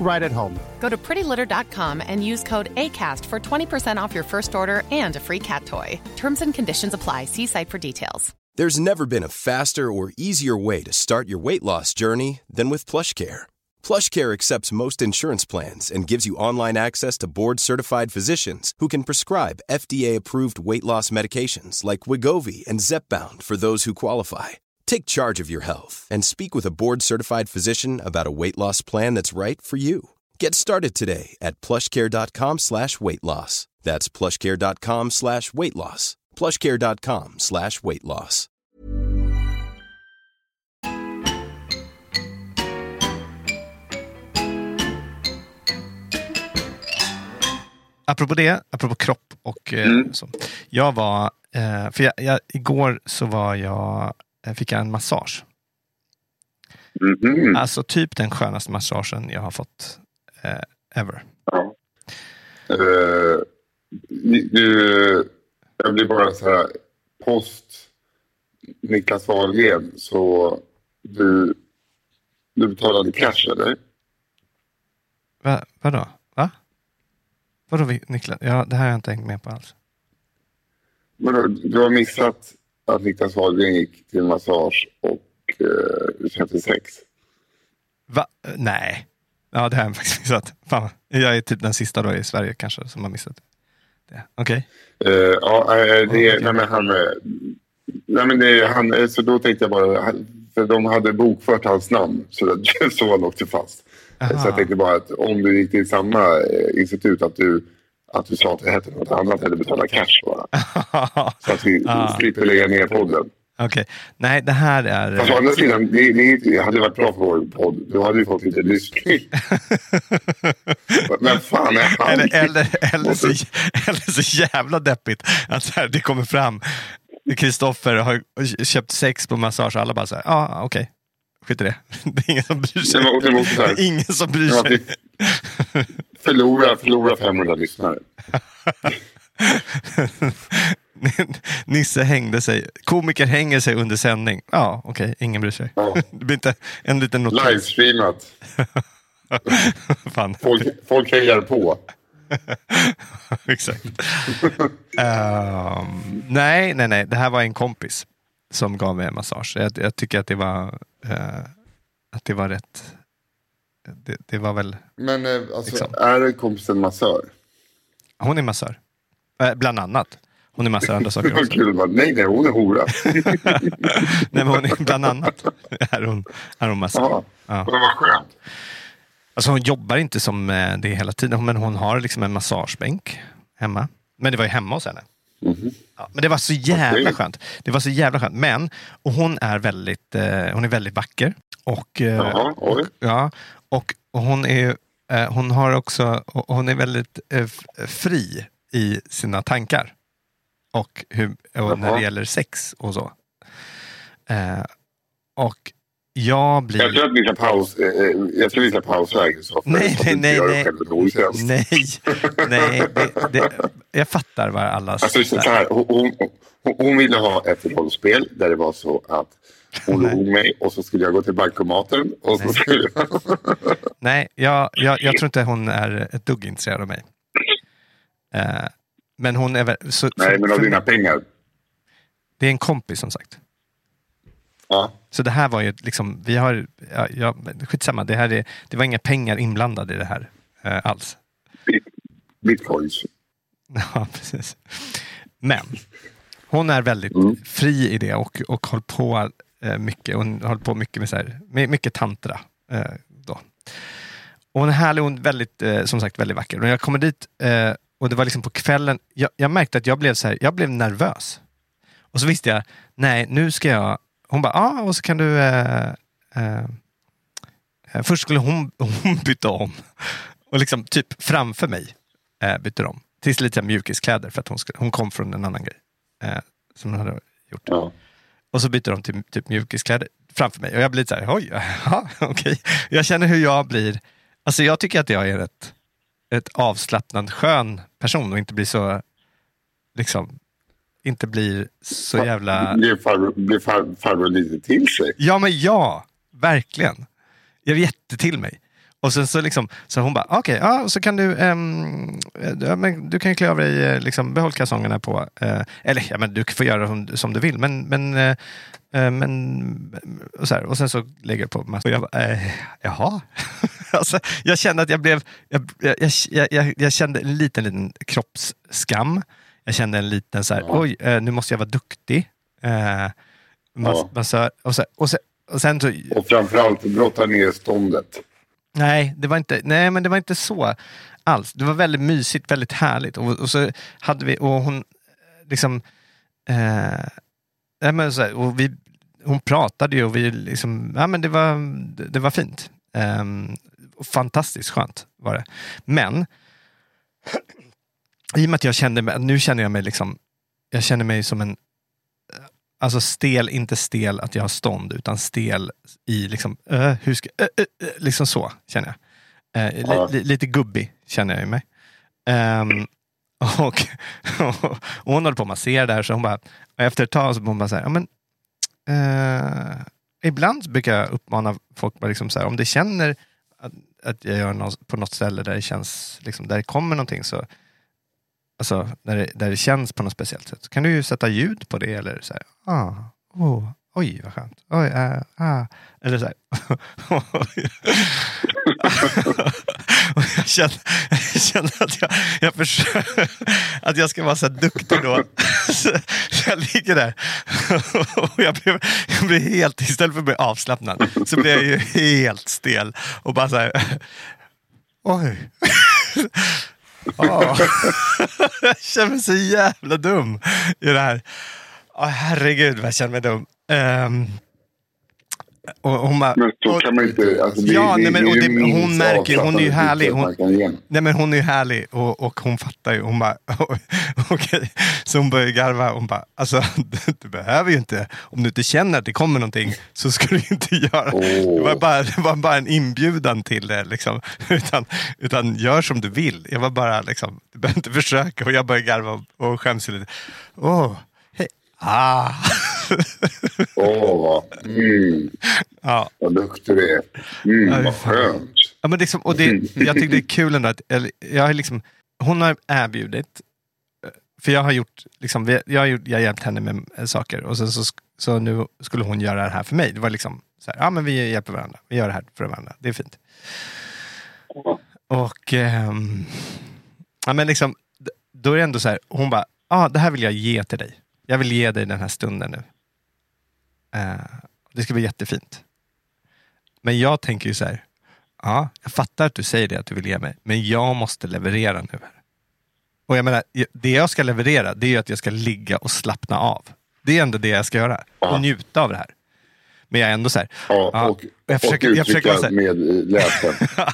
right at home. Go to prettylitter.com and use code ACAST for 20% off your first order and a free cat toy. Terms and conditions apply. See site for details. There's never been a faster or easier way to start your weight loss journey than with PlushCare. PlushCare accepts most insurance plans and gives you online access to board-certified physicians who can prescribe FDA-approved weight loss medications like Wigovi and Zepbound for those who qualify. Take charge of your health and speak with a board-certified physician about a weight loss plan that's right for you. Get started today at plushcare.com slash weight loss. That's plushcare.com slash weight loss. plushcare.com slash weight loss. apropå det, apropå kropp och eh, Mm. så. Jag var, eh, för jag, jag, igår så var jag, fick jag en massage. Mhm. Alltså typ den skönaste massagen jag har fått eh, ever. Ja. Eh, du, jag blir bara så här, post Niklas Wahlgren, så du, du betalade cash eller? Va, vadå? Va? Vadå Niklas? Ja, det här har jag inte hängt med på alls. Du, du har missat att Niklas Wahlgren gick till massage och eh, köpte sex. Va? Nej. Ja, det har jag faktiskt missat. Fan, jag är typ den sista då i Sverige kanske som har missat det. Okej. Eh, ja, eh, det, nej, men han, eh, nej, men det, han, så då tänkte jag bara, för de hade bokfört hans namn så, det, (laughs) så han åkte fast. Eh, Så jag tänkte bara att om du gick till samma institut att du, att du sa att det hette något annat eller betala cash bara. Så att vi (laughs) Ah. slipper lägga ner podden. Okej. Nej, det här är... Fast å andra sidan, det, det hade varit bra för vår podd. Då hade vi fått lite lyssning. Men fan är han? Eller, eller, eller, så, eller så jävla deppigt att här, det kommer fram. Kristoffer har köpt sex på massage och alla bara så här, ja ah, okej. Skit i det. (laughs) Det är ingen som bryr sig. Det var- det ingen som bryr sig. vi Förlora, förlora 500 lyssnare. (laughs) Nisse hängde sig. Komiker hänger sig under sändning. Ja, okej. Ingen bryr sig. Ja. (laughs) Det blir inte en liten notis. Livestreamat. Folk, folk hejar på. Exakt. Ehm, nej, nej, nej. Det här var en kompis som gav mig en massage. Jag, jag tycker att det var, att det var rätt. Det, det var väl, Men eh, alltså, Liksom. är kompisen massör? hon är massör. Eh, bland annat. Hon är massor andra saker (laughs) också. kul. Bara, nej, nej, hon är hora. (laughs) Nej, men hon är bland annat är hon, är hon massör. Ja, Ja. vad skönt. Alltså hon jobbar inte som eh, det hela tiden, men hon har liksom en massagebänk hemma. Men det var ju hemma hos henne. Ja, men det var så jävla Okej. skönt. Det var så jävla skönt. Men, och hon är väldigt, eh, hon är väldigt vacker. Och, eh, Jaha, och, ja, och, och hon är eh, hon har också, hon är väldigt eh, fri i sina tankar. Och, hur, och när det gäller sex och så. Eh, och jag blir... Jag tror att vi ska paus. Eh, eh, jag tror vi ska pausa. Så Nej, så nej, inte nej, nej. (laughs) Nej, nej det, det, jag fattar vad alla... Alltså, så här, hon, hon, hon- ville ha ett rollspel där det var så att hon log mig och så skulle jag gå till bankomaten och så Nej. skulle Nej, jag, jag, jag tror inte hon är ett dugg intresserad av mig. Eh, men hon är väl... Så, Nej, men av dina pengar. Det är en kompis som sagt. Ja. Så det här var ju liksom, vi har, ja, ja, skitsamma, det, här är, det var inga pengar inblandade i det här eh, alls. Bitcoins. (laughs) Ja, precis. Men hon är väldigt Mm. fri i det och, och håller på eh, mycket. Hon håller på mycket med, så här, med mycket tantra. Eh, då. Och hon är härlig, är väldigt, eh, som sagt väldigt vacker. Och jag kommer dit eh, och det var liksom på kvällen, jag, jag märkte att jag blev, så här, jag blev nervös. Och så visste jag, nej nu ska jag, hon bara, ja ah, och så kan du eh, eh, eh, Först skulle hon, (laughs) hon byta om. Och liksom typ framför mig eh, bytte om. Till lite mjukiskläder för att hon, skulle, hon kom från en annan grej. Eh, som hon hade gjort. Ja. Och så byter de till typ mjukiskläder framför mig. Och jag blir så här, oj, (laughs) jaha, okej. Jag känner hur jag blir. Alltså jag tycker att jag är ett, ett avslappnad, skön person och inte blir så, liksom, inte blir så jävla... Blev farbror, blev far, farbror lite till sig? Ja, men ja, verkligen. Jag är jättetill mig. Och sen så liksom, så hon bara, okej, ja, så kan du, ehm, ja, men du kan klä av dig, eh, liksom, behåll kalsongerna på, eh, eller ja, men du får göra som, som du vill, men, men, eh, eh, men och, så här, och sen så lägger jag på mask. Och jag bara, eh, jaha? (laughs) alltså, jag kände att jag blev, jag, jag, jag, jag, jag kände en liten, liten kroppsskam. Jag kände en liten så här, oj, eh, nu måste jag vara duktig. Eh, och, så, och, sen, och sen så, Och framförallt brotta ner ståndet. Nej, det var inte, nej, men det var inte så alls. Det var väldigt mysigt, väldigt härligt. Och, och så hade vi, och hon eh, liksom, eh, nej, men så här, och vi, hon pratade ju och vi liksom, ja men det var, det, det var fint. Och fantastiskt skönt var det. Men, i och med att jag kände mig, nu känner jag mig liksom, jag känner mig som en Alltså stel, inte stel att jag har stånd, utan stel i liksom, uh, hur ska, uh, uh, liksom så känner jag. Eh, Ja. li, lite gubbig känner jag mig. Ehm, (laughs) och, och (laughs) hon höll på att massera där, så hon bara, och efter ett tag så hon bara så här, ja, men, eh, ibland brukar jag uppmana folk, bara liksom så här, om det känner att, att jag gör något, på något ställe där det känns, liksom, där det kommer någonting så Alltså där det, där det känns på något speciellt sätt. Så kan du ju sätta ljud på det eller så här, ah, oh, oj vad skönt. Oj, äh, ah. Eller så här. (laughs) och jag, känner, jag känner att jag, jag försöker, att jag ska vara så duktig då. (laughs) Så jag ligger där och jag blir, jag blir helt, istället för att bli avslappnad, så blir jag ju helt stel och bara så här, oj. (laughs) Jag känner mig så jävla dum i det här. Oh, herregud vad jag känner mig dum. Um, och hon bara, Men så kan man inte... Alltså, det, ja, det, nej, men, och det, hon märker hon är ju härlig. Hon, nej, men hon är ju härlig och, och hon fattar ju. Hon bara, (laughs) okej. Så hon börjar garva. Hon bara, alltså du, (laughs) du behöver ju inte, om du inte känner att det kommer någonting så ska du inte göra. Det, var bara, det var bara en inbjudan till det. Liksom. (laughs) Utan, utan gör som du vill. Jag var bara, liksom, du behöver inte försöka. Och jag började garva och, och skäms lite. Åh, hej. Ah. Åh, vad, mm, ja. vad duktig du är. Mm, Ja, vad skönt. Ja, men liksom, och det, jag tycker det är kul ändå att jag har liksom, hon har erbjudit, för jag har gjort, liksom, jag har, gjort, jag har hjälpt henne med saker och sen så, så nu skulle hon göra det här för mig. Det var liksom, så här, ja men vi hjälper varandra, vi gör det här för varandra, det är fint. Och ehm, ja, men liksom, då är det ändå så här, hon bara, ah, det här vill jag ge till dig. Jag vill ge dig den här stunden nu. Eh, det ska bli jättefint. Men jag tänker ju så här, ja, jag fattar att du säger det, att du vill ge mig, men jag måste leverera nu. Och jag menar, det jag ska leverera, det är ju att jag ska ligga och slappna av. Det är ändå det jag ska göra. Och njuta av det här. Men jag är ändå så här, Ja, och, jag försöker, och jag försöker vara så här, med läsen. (laughs)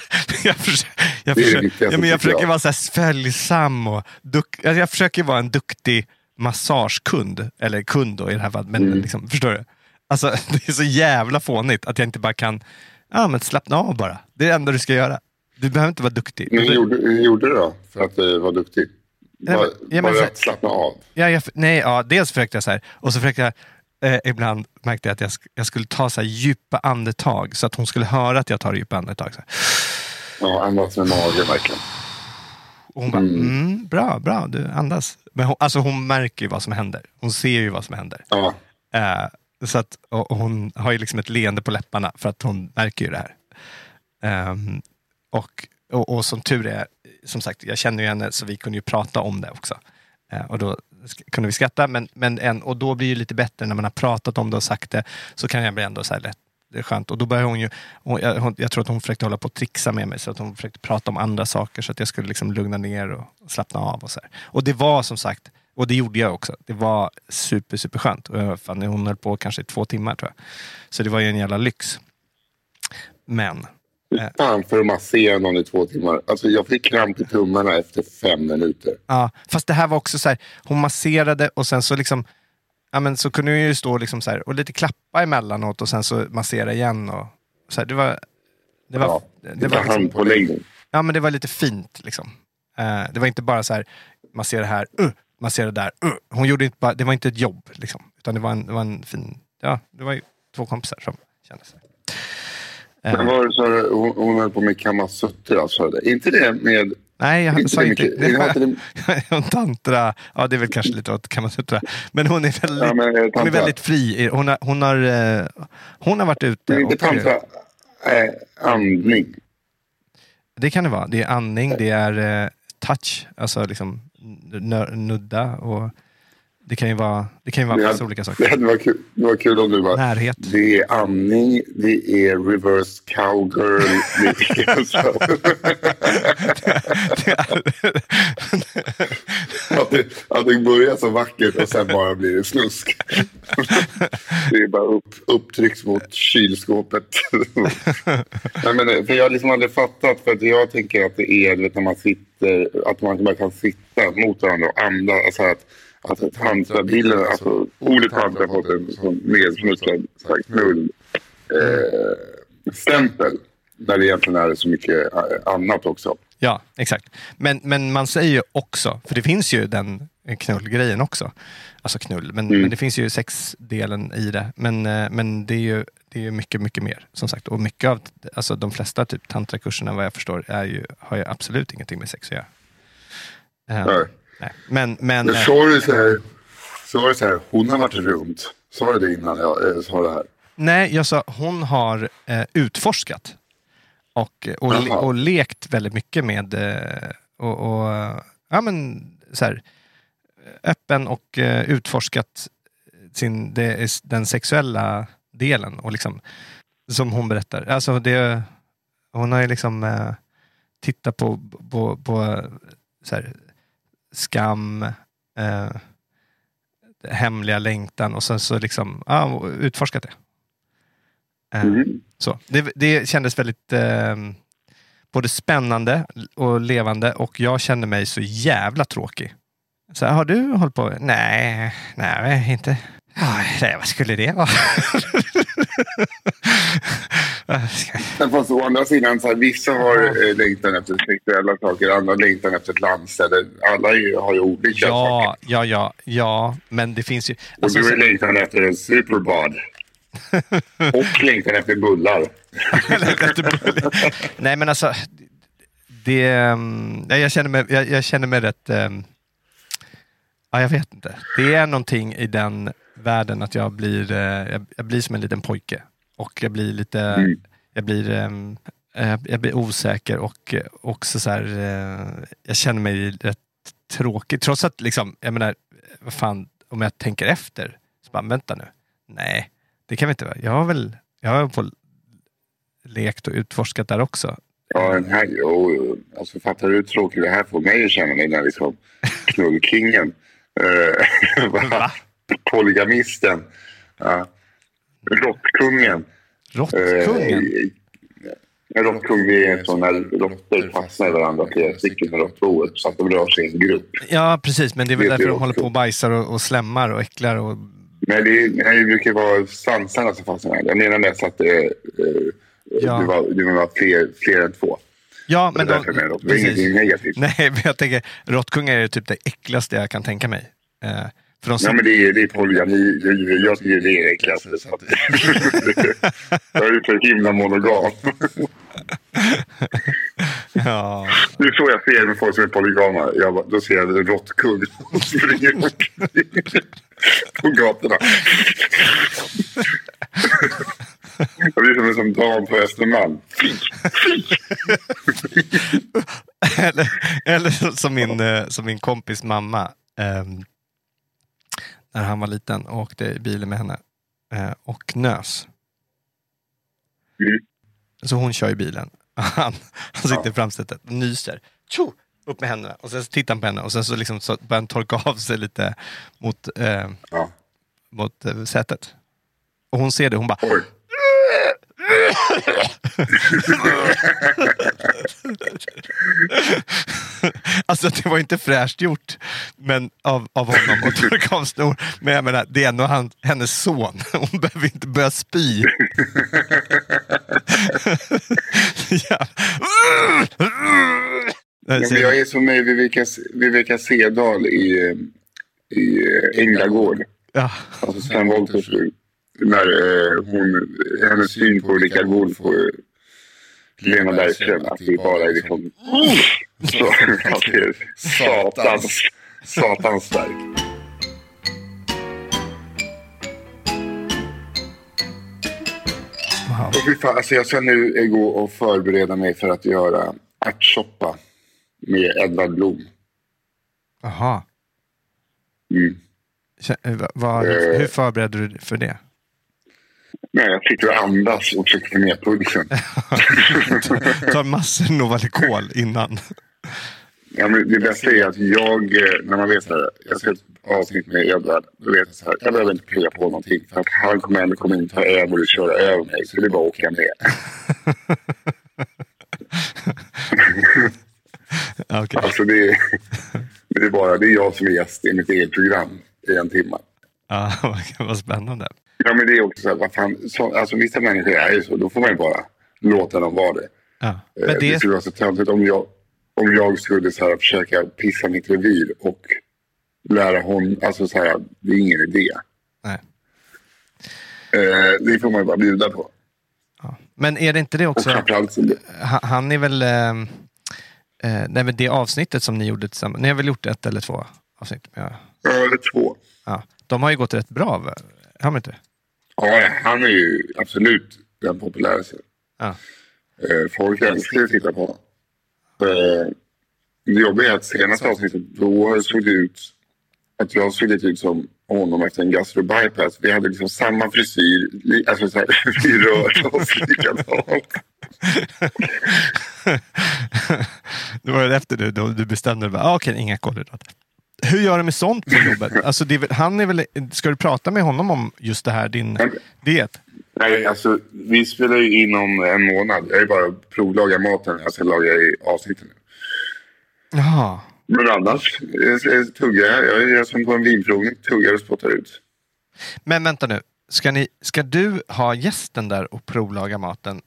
jag försöker, jag försöker, viktigaste, ja, men jag försöker vara så här följsam och duk, alltså jag försöker vara en duktig massagekund. Eller kund då i det här fallet. Men Mm. liksom, förstår du? Alltså, (laughs) det är så jävla fånigt att jag inte bara kan ja, men slappna av bara. Det är det enda du ska göra. Du behöver inte vara duktig. Men hur gjorde, hur gjorde du då för att uh, vara duktig? Nej, Var, men- ja, men var så det att slappna av? Ja, jag, nej, ja, dels försökte jag så här. Och så försökte jag, eh, ibland märkte jag att jag, jag skulle ta så här djupa andetag. Så att hon skulle höra att jag tar djupa andetag. Så här. Ja, andas med magen verkligen. Och hon bara, mm, bra, bra, du andas. Men hon, alltså hon märker ju vad som händer. Hon ser ju vad som händer. Ja. Eh, så att, och, hon har ju liksom ett leende på läpparna för att hon märker ju det här. Um, och, och, och som tur är, som sagt, jag känner ju henne så vi kunde ju prata om det också. Uh, och då kunde vi skratta, men, men en, och då blir det lite bättre när man har pratat om det och sagt det. Så kan jag bli ändå så här lätt, det är skönt. Och då börjar hon ju, hon, jag, hon, jag tror att hon försökte hålla på och trixa med mig, så att hon försökte prata om andra saker så att jag skulle liksom lugna ner och slappna av. Och, så här. och det var som sagt, och det gjorde jag också. Det var super, super skönt. Och jag, fan, hon höll på kanske i två timmar tror jag. Så det var ju en jävla lyx. Men, Fan för att massera någon i två timmar. Alltså jag fick kramp i tummarna efter fem minuter. ja, fast det här var också så här, hon masserade och sen så liksom Ja, men så kunde hon ju stå liksom så här, och lite klappa emellanåt och sen så massera igen. Och, så här, det var, det var, Ja, det lite var liksom, handpåläggning. Ja, men det var lite fint. Liksom. Eh, det var inte bara så här, massera här, uh, massera där. Uh. Hon gjorde inte bara, det var inte ett jobb, liksom, utan det var en, det var en fin... Ja, det var ju två kompisar som kände sig. Eh, Men var det så hon, hon höll på med Kamasutra, sa du det? inte det med... Nej, jag inte sa det inte... mycket- det var inte det- Hon tantra, ja det är väl kanske lite åt kan man säga. Men hon är väldigt, Ja, men, eh, hon är väldigt fri. Hon har, hon har, eh, hon har varit ute. Men inte tantra, äh, andning. Det kan det vara. Det är andning, det är eh, touch, alltså liksom nudda och det kan ju vara, det kan ju vara Det massa olika (laughs) det, saker. hade varit kul, det var kul om du bara... Närhet. Det är andning, det är reverse cowgirl. Det är så. (laughs) (laughs) att, det, att det börjar så vackert och sen bara blir det snusk. det är bara upp, upptrycks mot kylskåpet. Nej, men, för jag har liksom aldrig fattat, för att jag tänker att det är vet, när man sitter, att man bara kan sitta mot varandra och andas. Alltså att, att tantrabilden, alltså ordet tantra har fått en sån nedsmutsad så här knull eh, stämpel. Där det egentligen är så mycket eh, annat också. Ja, exakt. Men, men man säger ju också, för det finns ju den knullgrejen också. Alltså knull, men, Mm. men det finns ju sexdelen i det. Men, eh, men det är ju det är ju mycket, mycket mer. Som sagt, och mycket av, alltså de flesta typ tantrakurserna vad jag förstår är ju, har ju absolut ingenting med sex att göra. Eh, Nej. Men, men, Men eh, så här, var det så här, hon har varit runt. Sa du det innan jag eh, sa det här? Nej, jag sa hon har eh, utforskat. Och, och, le- Jaha. och lekt väldigt mycket med eh, och, och ja, men, så här, öppen och eh, utforskat sin, det, den sexuella delen. Och liksom, som hon berättar. Alltså det, hon har ju liksom eh, tittat på, på, på eh, så här, skam, eh, hemliga längtan och sen så liksom ja, utforskat det. Eh, Mm. så. Det, det kändes väldigt eh, både spännande och levande och jag kände mig så jävla tråkig. Så här, har du hållit på? Nej, nej, inte. Ja, nej, vad skulle det vara? (laughs) Men fast å andra sidan, så här, vissa har eh, längtan efter sexuella saker, andra längtan efter ett landställe. Alla har ju olika ja, saker. ja, ja, ja, men det finns ju... Och alltså, du så- är längtan efter en superbad. (laughs) Och längtan efter bullar. Nej, men alltså. Det, ehm, ja, jag, känner mig, jag, jag känner mig rätt... ehm, ja, jag vet inte. Det är någonting i den världen att jag blir, eh, jag, jag blir som en liten pojke. Och jag blir lite... Mm. Jag, blir, ehm, eh, jag blir osäker och eh, också så här... eh, jag känner mig rätt tråkig. Trots att, liksom, jag menar, vad fan, om jag tänker efter. Så bara, vänta nu. Nej, det kan vi inte vara. Jag har väl... Jag har på lekt och utforskat där också. Ja, den här, jo, alltså fattar du hur tråkigt det här får mig att känna mig när liksom (laughs) knullkingen. Eh? (laughs) Polygamisten. Ja. Råttkungen. Råttkungen? En råttkung det är en sån när råttor fastnar i varandra, flera stycken med råttboet, så att de rör sig i en grupp. Ja, precis. Men det är väl Vet därför du de håller på och bajsar och, och slämmar och äcklar. Och... Nej, det, är, nej, det brukar vara svansarna som fastnar. Jag menar mest att det, eh, Ja. det var, det var fler, fler än två. Ja, men det är menar, det var ingenting negativt. Nej, (laughs) men jag tänker råttkungar är typ det äckligaste jag kan tänka mig. Eh, för de Ja, men det är, det är polygami. Jag, jag tycker det är att, (laughs) jag är så himla monogam. (laughs) ja. Det är så jag ser med folk som är polygama. Jag, då ser jag en råttkung som springer på gatorna. (laughs) Jag blir som en sån dam på Östermalm. eller, eller som min, eh, som min kompis mamma. ehm, när han var liten och åkte i bilen med henne. eh, och nös. Mm. Så hon kör i bilen. (laughs) Han, han sitter i framsätet och nyser. Tjo! Upp med händerna. Och sen så tittar han på henne och sen så, liksom så börjar han torka av sig lite mot, eh, Ja. mot eh, sätet. Och hon ser det hon bara... Oj. (laughs) (laughs) alltså det var inte fräscht gjort men, av, av honom att torka av snor. Men jag menar, det är ändå han, hennes son. (laughs) Hon behöver inte börja spy. (laughs) ja. Ja, men jag är som med Vivica, Vivica Sedal i, i eh, Änglagård. Ja. Alltså Sven Wollters fru. När eh, hon, hennes syn på Rickard Wolff Lena Bergström. Att det bara (laughs) är liksom... Så, satans, satans. Wow. Och fy fan, alltså jag ska nu gå och förbereda mig för att göra ärtsoppa med Edvard Blom. Jaha. Mm. Eh, Eh. hur förbereder du dig för det? Nej, jag sitter och andas och försöker få ner pulsen. (laughs) Tar massor Novalucol innan. Ja, men det bästa är att jag, eh, när man vet här, jag ska avsnitt med Edvard, då vet jag så här, jag behöver inte plugga på någonting för att han kommer ändå komma in, ta över och köra över mig, så det är bara att åka med. (laughs) Okej. Alltså det är, det är bara, det är jag som är gäst i mitt eget program i en timme. Vad- (laughs) vad spännande. Ja, men det är också så här, vad fan, så, alltså vissa människor är ju så, då får man ju bara låta dem vara det. Ja. Eh, Men det det, skulle vara så töntigt om jag, om jag skulle så här, försöka pissa mitt revir och lära honom, alltså så här, det är ingen idé. nej. Eh, det får man ju bara bjuda på. Men är det inte det också? Han är väl... Eh, eh, nej, men det avsnittet som ni gjorde tillsammans. Ni har väl gjort ett eller två avsnitt? Ja. ja, eller två. Ja. De har ju gått rätt bra, har de inte? Ja, han är ju absolut den populäraste. Ja. Eh, folk älskar ju att titta på honom. Eh, det jobbiga är att senaste avsnittet, då såg det ut att jag såg lite ut som honom efter en gastrobypass. Vi hade liksom samma frisyr, alltså så här, (laughs) vi rörde oss likadant. (laughs) det var efter du, då du bestämde dig. Ah, Okej, inga kolhydrater. Hur gör du med sånt på jobbet? Alltså, är han är väl, ska du prata med honom om just det här, din diet? Nej, alltså vi spelar ju in om en månad. Jag är bara att provlaga maten. Jag ska laga i avsnitten. Jaha. Men annars jag, tuggar jag. Jag är som på en vinprovning. Tuggar och spottar ut. Men vänta nu. Ska, ni, ska du ha gästen där och provlaga maten?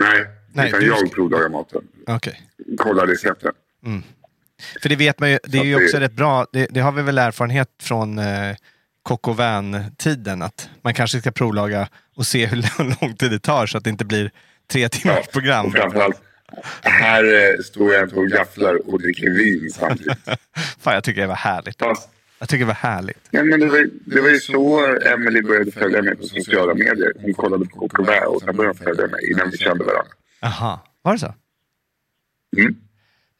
Nej, Nej, utan du jag provlagar maten. Okej. Kolla recepten. För det vet man ju, det är ju också rätt bra, det, det har vi väl erfarenhet från eh, Coq au vin-tiden, att man kanske ska provlaga och se hur (laughs) lång tid det tar så att det inte blir tre timmars program. Framförallt, här eh, står jag och gafflar och dricker vin samtidigt. (laughs) Fan, jag tycker det var härligt. Fast, Jag tycker det var härligt. ja, men det, var, det var ju så Emily började följa mig på sociala medier. Hon kollade på KKV och sen började hon följa mig innan vi kände varandra. Aha, var det så? Mm.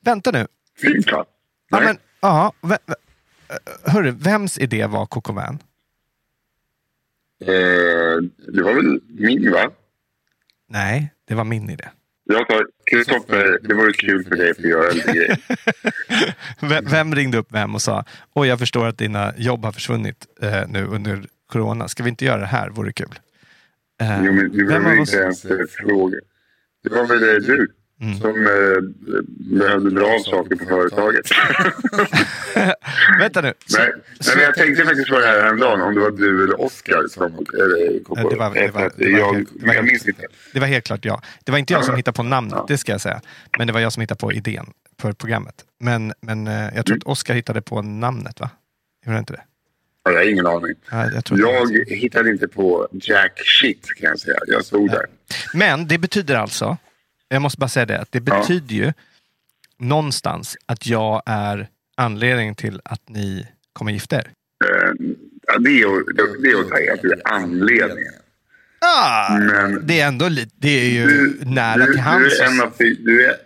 Vänta nu. Va? Ja, men, ve, ve, eh, hörru, vems idé var Coq au vin? Eh, det var väl min va? Nej, det var min idé. Jag sa, Kristoffer, det vore kul för dig att få göra lite (laughs) grejer. Vem, ringde upp vem och sa Oj, jag förstår att dina jobb har försvunnit eh, nu under corona. Ska vi inte göra det här? Vore kul. Eh, Jo, men du behöver inte ens fråga. Det var väl eh, du Mm. som eh, behövde dra av saker på företaget. (laughs) Vänta nu. Nej, nej, men jag tänkte faktiskt på det här häromdagen, om det var du eller Oskar som... Kom på det var- det var- det jag, helt- det var jag helt- minns inte. det var helt klart jag. Det var inte jag som hittade på namnet, det ska jag säga. Men det var jag som hittade på idén för programmet. Men, men eh, jag tror Mm. att Oskar hittade på namnet, va? Gjorde han inte det? Ja, Jag har ingen aning. Ja, jag Jag hittade inte på jack shit kan jag säga. Jag stod där. Men det betyder alltså, jag måste bara säga det, att det betyder ju någonstans att jag är anledningen till att ni kommer gifta er. Eh, ja, det, är, det, det är att säga att du är anledningen. Ah, Men det är ändå lite, det är ju du, nära du, till hands. du, är en av du, är,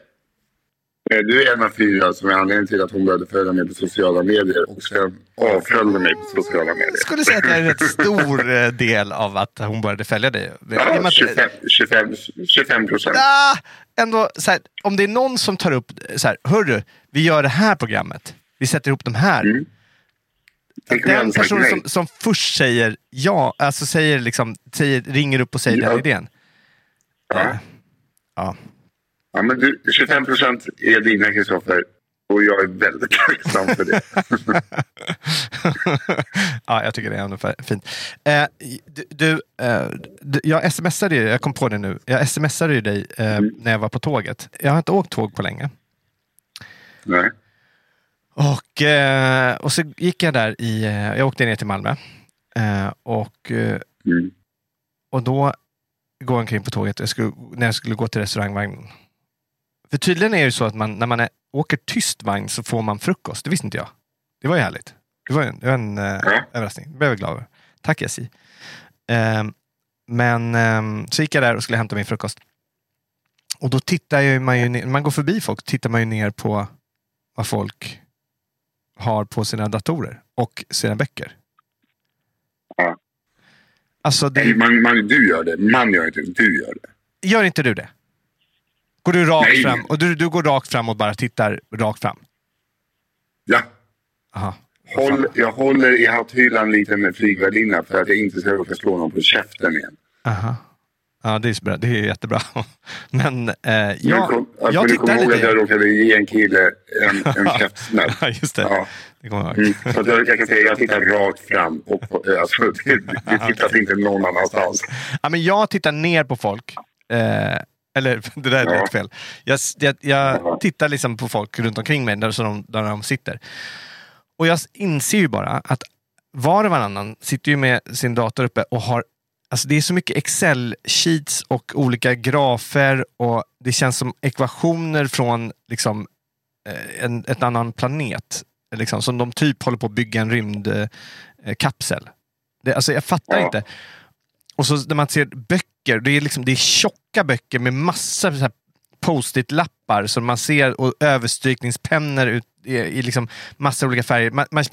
du är en av fyra som är anledningen till att hon började följa mig på sociala medier och sen avföljde mig på sociala medier. Jag skulle säga att jag är en rätt stor eh, del av att hon började följa dig. Ja, att- 25, 25, 25 procent. Ah, ändå, här, om det är någon som tar upp, så här, hörru, vi gör det här programmet. Vi sätter ihop de här. Mm. Den personen som, som först säger ja, alltså säger liksom, säger, ringer upp och säger Ja. den idén. Ja. Ja. Ja, men du, 25 procent är dina, Kristoffer. Och jag är väldigt tacksam för det. (laughs) ja, jag tycker det är ungefär fint. Eh, du, du, eh, du, jag smsade ju, jag kom på det nu, jag smsade ju dig eh, Mm. när jag var på tåget. Jag har inte åkt tåg på länge. Nej. Och, eh, och så gick jag där i, eh, jag åkte ner till Malmö. Eh, och, Mm. och då går jag omkring på tåget jag skulle, när jag skulle gå till restaurangvagnen. För tydligen är det så att man, när man är, åker tyst vagn så får man frukost. Det visste inte jag. Det var ju härligt. Det var en, det var en eh, Ja. överraskning. Det blev jag glad över. Tack SJ. Eh, men eh, så gick jag där och skulle hämta min frukost. Och då tittar man ju ner, man går förbi folk tittar man ju ner på vad folk har på sina datorer och sina böcker. Ja. Alltså, Nej, det, man, man, du gör det. Man gör inte det. Du gör det. gör inte du det? Går du rakt Nej. fram och du, du går rakt fram och bara tittar rakt fram? Ja. Aha. Håll, jag håller i hatthyllan en liten flygvärdinna för att jag inte ska råka slå någon på käften igen. Aha. Ja, det är, så bra. det är jättebra. (laughs) Men eh, Jag, jag, kom, alltså, jag tittar ihåg att jag lite. råkade ge en kille en, en (laughs) käftsmäll? (laughs) Ja, just det. Ja. det kommer. Mm. Så att jag, jag kan säga jag tittar rakt fram. Och, på- eh, alltså, det, det tittar inte någon annanstans. Ja, men jag tittar ner på folk. Eh, eller (laughs) det där är lät fel. Jag, jag, jag tittar liksom på folk runt omkring mig där, så de, där de sitter. Och jag inser ju bara att var och varannan sitter ju med sin dator uppe och har Alltså det är så mycket Excel-sheets och olika grafer och det känns som ekvationer från liksom, eh, en, ett annan planet. Liksom, som de typ håller på att bygga en rymdkapsel. Eh, alltså jag fattar inte. Och så när man ser böcker. Det är, liksom, det är tjocka böcker med massa så här post-it-lappar som man ser och överstrykningspennor ut, i, i liksom massa olika färger. Man, man,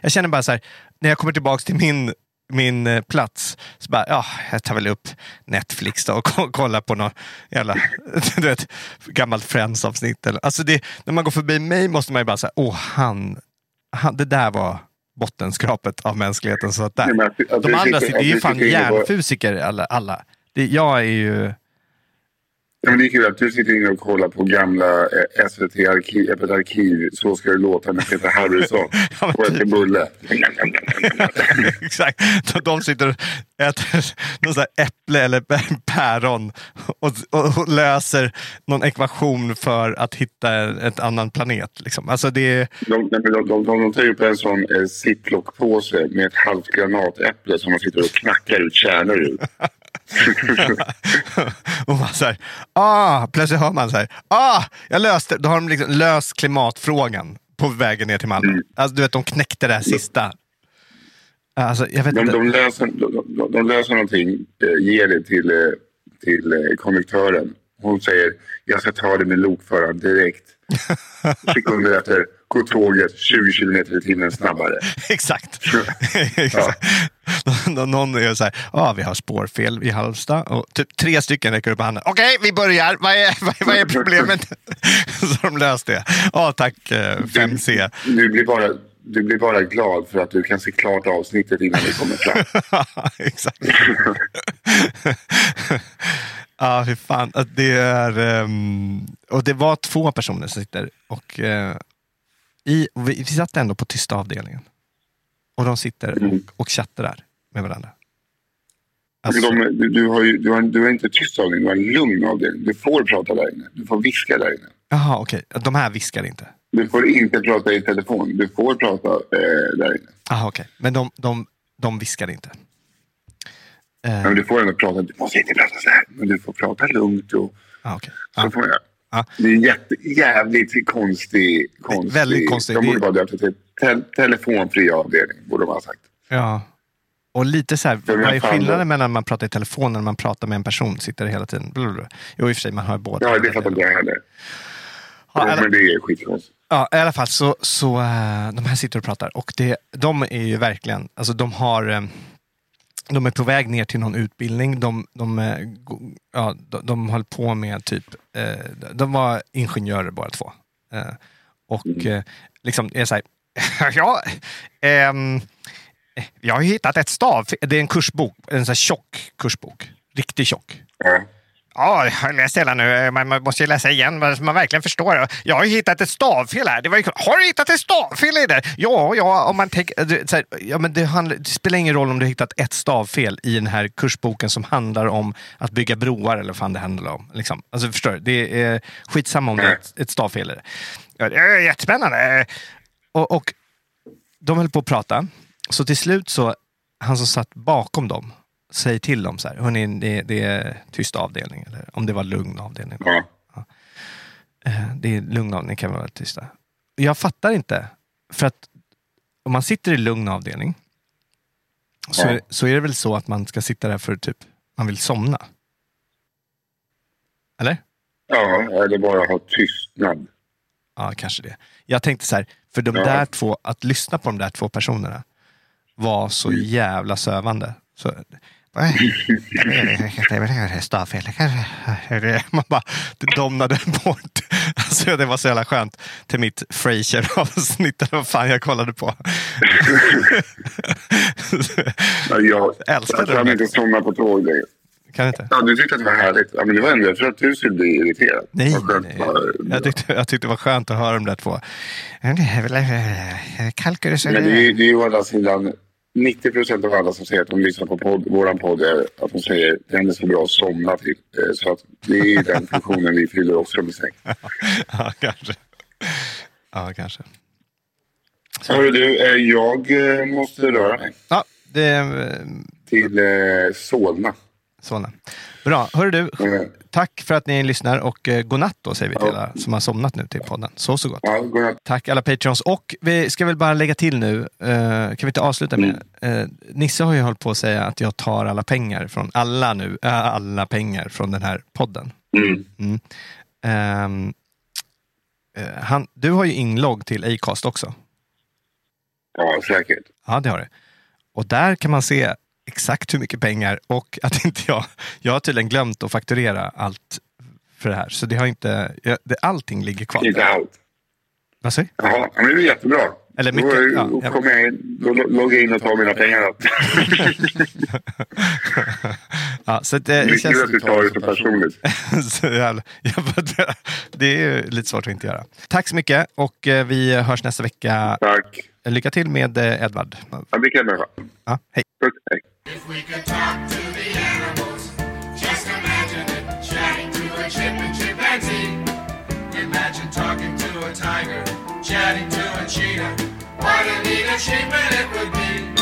jag känner bara så här, när jag kommer tillbaka till min min eh, plats. Så bara, ja, jag tar väl upp Netflix då och kollar på något jävla (laughs) du vet, gammalt Friends-avsnitt. Alltså det, när man går förbi mig måste man ju bara säga, åh han, han, det där var bottenskrapet av mänskligheten. Så att där. Nej, men att- att De andra sitter- sitter, ju du fan hjärnfysiker alla. alla. Det, jag är ju... Ja, men det är kul att du sitter inne och kollar på gamla eh, SVT-arkiv, Öppet arkiv. Så ska det låta med Peter Harrison (laughs) Ja, och äter bulle. Exakt. De- sitter och äter (laughs) någon sån äpple eller (laughs) päron och, och, och löser någon ekvation för att hitta ett annan planet. Liksom. Alltså det är, De, de, de, de, de tar upp en sån eh, ziplock-påse med ett halvt granatäpple som de sitter och knackar ut kärnor ur. (laughs) och man så här, ah, plötsligt hör man så här, ah, jag löste, då har de liksom löst klimatfrågan på vägen ner till Malmö. Mm. Alltså, du vet, de knäckte det här sista. Alltså, jag vet De, inte. de, löser, de, de, löser någonting, eh, ger det till, eh, till eh, konduktören. Hon säger jag ska ta det med lokföraren direkt. (laughs) Sekunder efter går tåget 20 kilometer i timmen snabbare. (laughs) Exakt. Exakt. Nå- Någon är så här, ah, vi har spårfel i Halmstad. Och typ tre stycken räcker upp handen. Okej, vi börjar. Vad är, vad, är- vad är problemet? (laughs) så de löst det. Ja, tack eh, 5C. Du blir, bara, du blir bara glad för att du kan se klart avsnittet innan vi kommer fram. (laughs) Exakt. Ja, fy fan. Att Det är, ehm, och det var två personer som sitter och, eh, i, vi, vi satt ändå på tysta avdelningen. Och de sitter och, och chattrar med varandra. Alltså, De, du, du, har ju, du, har, du har inte tyst avdelning, du har en lugn avdelning. Du får prata där inne. Du får viska där inne. Jaha, okej. De här viskar inte. Du får inte prata i telefon. Du får prata eh, där inne. Jaha, okej. Men de, de, de viskar inte. Eh, Men du får ändå prata. Du måste inte prata så här. Men du får prata lugnt. Och, ah, okej. så Ja. får jag. Ja. Det är jätte, jävligt konstig... konstig Väldigt konstigt. De borde Det- bara döpt det till te, telefonfri avdelning. Borde de ha sagt. Ja. Och lite så här, vad är skillnaden mellan när man pratar i telefon och när man pratar med en person? Sitter hela tiden. Blablabla. Jo, i och för sig, man har ju båda. Ja, det fattar inte jag heller. Ja, eller- Men det är skitkonstigt. Ja, i alla fall så, så äh, de här sitter och pratar och det, de är ju verkligen, alltså de har, eh, de är på väg ner till någon utbildning. De, de, eh, ja, de, de höll på med typ, eh, de var ingenjörer båda två. Eh, och eh, liksom så här, (laughs) ja, ehm, jag har hittat ett stav, det är en kursbok, en sån här tjock kursbok, riktigt tjock. Ja. Ja, jag har läst hela nu. Man måste ju läsa igen så man verkligen förstår. Jag har ju hittat ett stavfel här. Det var ju... Har du hittat ett stavfel i det? Ja, ja, om man tänker... så här, Ja, men det, handlar, det spelar ingen roll om du har hittat ett stavfel i den här kursboken som handlar om att bygga broar eller vad fan det handlar om. Liksom. Alltså, förstår du? Det är skitsamma om det är ett, ett stavfel. i det. Ja, det är jättespännande. Och, och de höll på att prata. Så till slut så, han som satt bakom dem, säger till dem så här, hörni, det, det är tyst avdelning. Eller om det var lugn avdelning. Ja. Eh, Det är lugn avdelning, kan vara tysta. Jag fattar inte. För att om man sitter i lugn avdelning så, Ja. är, så är det väl så att man ska sitta där för typ, man vill somna. Eller? ja, eller bara ha tystnad. Ja, kanske det. Jag tänkte så här, för de Ja. där två, att lyssna på de där två personerna var så Mm. jävla sövande. Så, (laughs) det är stavfel. (laughs) Man bara, domnade bort. Alltså, det var så jävla skönt till mitt Frasier-avsnitt, vad fan jag kollade på. Ja, Jag, Älskade jag det kan där. inte somna på tåg längre. Kan inte? Ja, du tyckte att det var härligt. Ja, men det var ändå, jag tror att du skulle bli irriterad. Nej, nej. Jag, tyckte, jag tyckte det var skönt att höra de där två. Kalkulus Men det är ju å andra sidan 90 procent av alla som säger att de lyssnar på podd, våran podd är att de säger att den är så bra att somna till. Eh, Så att det är den funktionen vi fyller också med säng. (laughs) Ja, kanske. Ja, kanske. Hörru du, eh, jag eh, måste röra mig Ja, det till Solna. såna. Bra. Hörru du, tack för att ni lyssnar och eh, godnatt då säger vi till alla som har somnat nu till podden. Så så gott. Ja. Tack alla Patreons. Och vi ska väl bara lägga till nu, eh, kan vi inte avsluta med, eh, Nisse har ju hållit på att säga att jag tar alla pengar från alla nu, alla pengar från den här podden. Mm. Mm. Ehm, eh, han, du har ju inlogg till Acast också. Ja, säkert. Ja, det har du. Och där kan man se exakt hur mycket pengar och (laughs) att inte jag, jag har tydligen glömt att fakturera allt för det här. Så det har inte, jag, det, allting ligger kvar. Inte allt. Vad säger du? Jaha, men det är jättebra. Eller mycket, Då, ja, då kommer jag in, då lo- loggar jag in och tar mina pengar. (laughs) (laughs) ja, så eh, det Mycket känns... att du tar det så personligt. så jävla, det är ju lite svårt att inte göra. Tack så mycket och eh, vi hörs nästa vecka. Tack. Lycka till med eh, Edvard. Ja, det kan jag. Ja, hej. Hej. If we could talk to the animals, just imagine it. Chatting to a chip and chimpanzee. Imagine talking to a tiger, chatting to a cheetah. What a neat achievement it would be